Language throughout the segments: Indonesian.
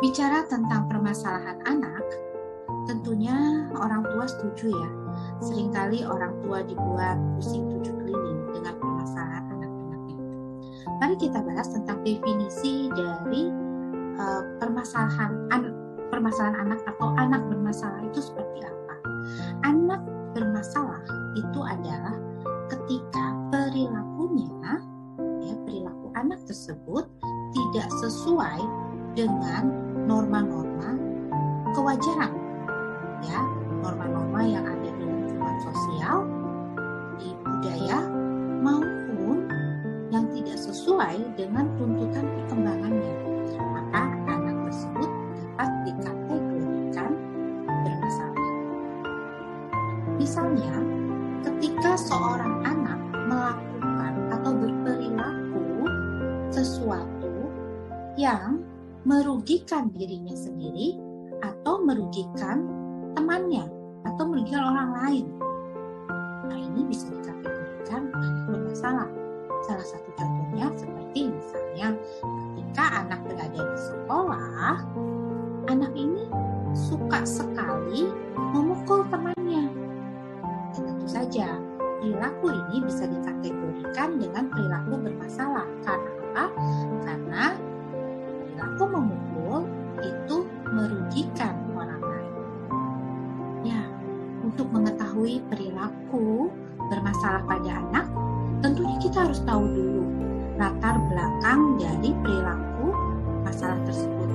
bicara tentang permasalahan anak, tentunya orang tua setuju ya. Seringkali orang tua dibuat pusing tujuh keliling dengan permasalahan anak-anaknya. Mari kita bahas tentang definisi dari uh, permasalahan an permasalahan anak atau anak bermasalah itu seperti apa. Anak bermasalah itu adalah ketika perilakunya ya perilaku anak tersebut tidak sesuai dengan norma-norma kewajaran ya. Norma-norma yang ada di lingkungan sosial di budaya maupun yang tidak sesuai dengan tuntutan merugikan dirinya sendiri atau merugikan temannya atau merugikan orang lain. Nah ini bisa dikategorikan bermasalah. Salah satu contohnya seperti misalnya ketika anak berada di sekolah, anak ini suka sekali memukul temannya. Dan tentu saja perilaku ini bisa dikategorikan dengan perilaku bermasalah. Karena apa? Karena harus tahu dulu latar belakang dari perilaku masalah tersebut.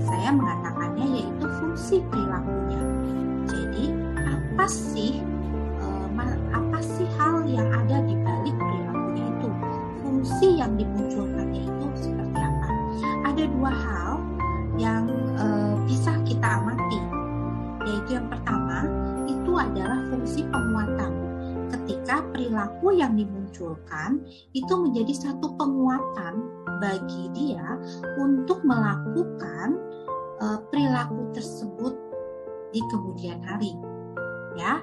Saya mengatakannya yaitu fungsi perilakunya. Jadi, apa sih apa sih hal yang ada di balik perilakunya itu? Fungsi yang dimunculkannya itu seperti apa? Ada dua hal yang e, bisa kita amati, yaitu yang pertama itu adalah fungsi penguatan. Ketika perilaku yang dimunculkan itu menjadi satu penguatan bagi dia untuk melakukan e, perilaku tersebut di kemudian hari. Ya,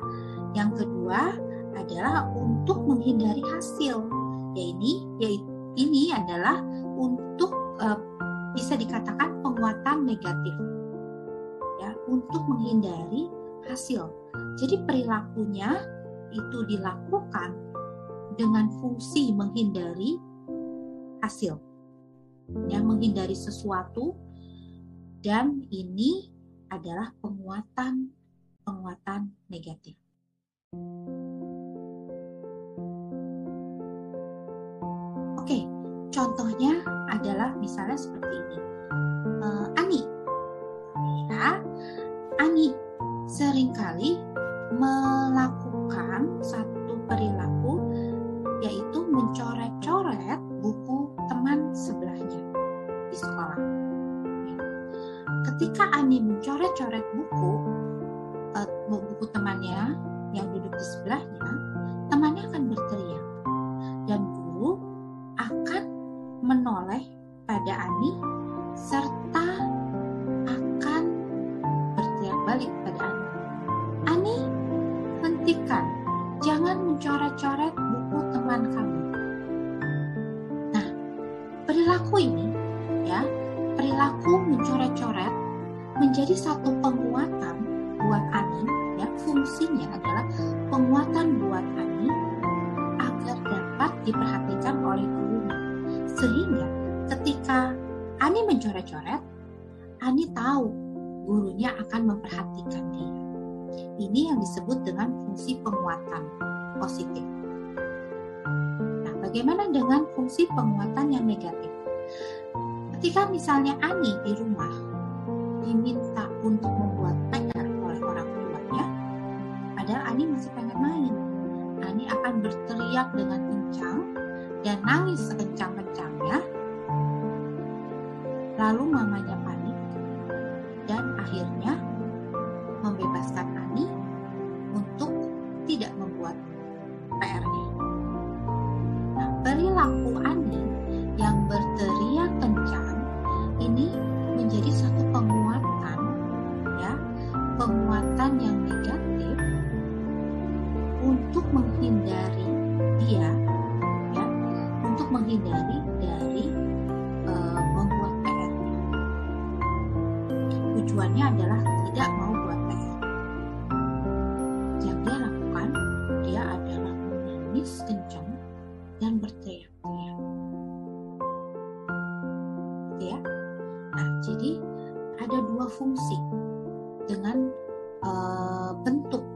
yang kedua adalah untuk menghindari hasil. Ya ini, ya ini adalah untuk uh, bisa dikatakan penguatan negatif. Ya, untuk menghindari hasil. Jadi perilakunya itu dilakukan dengan fungsi menghindari hasil. Ya, menghindari sesuatu dan ini adalah penguatan penguatan negatif. Oke, contohnya adalah misalnya seperti ini. Uh, Ani, ya, Ani sering kali melakukan berteriak balik pada Ani. Ani, hentikan. Jangan mencoret-coret buku teman kamu. Nah, perilaku ini ya, perilaku mencoret-coret menjadi satu penguatan buat Ani ya fungsinya adalah penguatan buat Ani agar dapat diperhatikan oleh gurunya sehingga ketika Ani mencoret-coret Ani tahu gurunya akan memperhatikan dia ini yang disebut dengan fungsi penguatan positif nah bagaimana dengan fungsi penguatan yang negatif ketika misalnya Ani di rumah diminta untuk membuat PR oleh orang tuanya, padahal Ani masih pengen main. Ani akan berteriak dengan kencang dan nangis sekencang-kencangnya. Lalu mamanya panik dan akhirnya membebaskan Ani untuk tidak membuat PR-nya. Nah, perilaku Ani yang berteriak kencang ini menjadi satu penguatan ya penguatan yang negatif untuk menghindari dia ya untuk menghindari dari tujuannya adalah tidak mau buat PR. Yang dia lakukan, dia adalah menangis kencang dan berteriak-teriak. Gitu ya, nah jadi ada dua fungsi dengan e, bentuk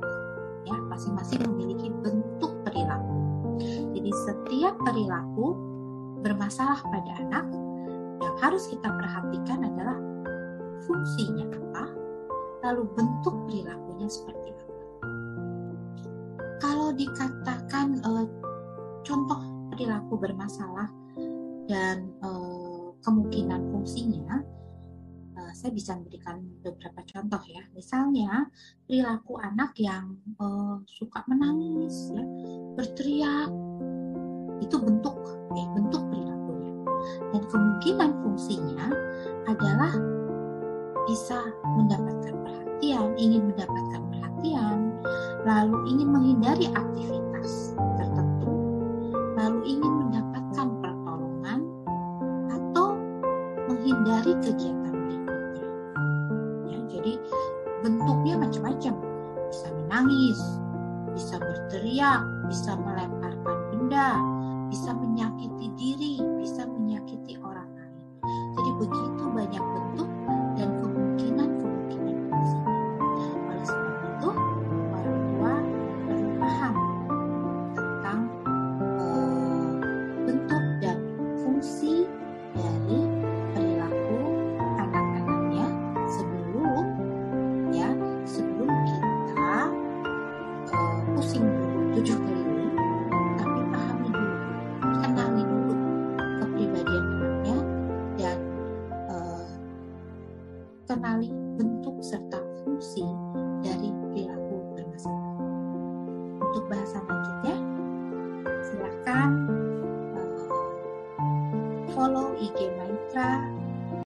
ya masing-masing memiliki bentuk perilaku. Jadi setiap perilaku bermasalah pada anak yang harus kita perhatikan adalah fungsinya apa, lalu bentuk perilakunya seperti apa. Kalau dikatakan uh, contoh perilaku bermasalah dan uh, kemungkinan fungsinya, uh, saya bisa memberikan beberapa contoh ya. Misalnya perilaku anak yang uh, suka menangis, ya, berteriak, itu bentuk, eh, bentuk perilakunya. Dan kemungkinan fungsinya adalah bisa mendapatkan perhatian, ingin mendapatkan perhatian, lalu ingin menghindari aktivitas tertentu, lalu ingin mendapatkan pertolongan, atau menghindari kegiatan berikutnya. Ya, jadi bentuknya macam-macam, bisa menangis, bisa berteriak, bisa melemparkan benda, bisa menyakiti diri, bisa menyakiti orang lain. Jadi begitu banyak bentuk kenali bentuk serta fungsi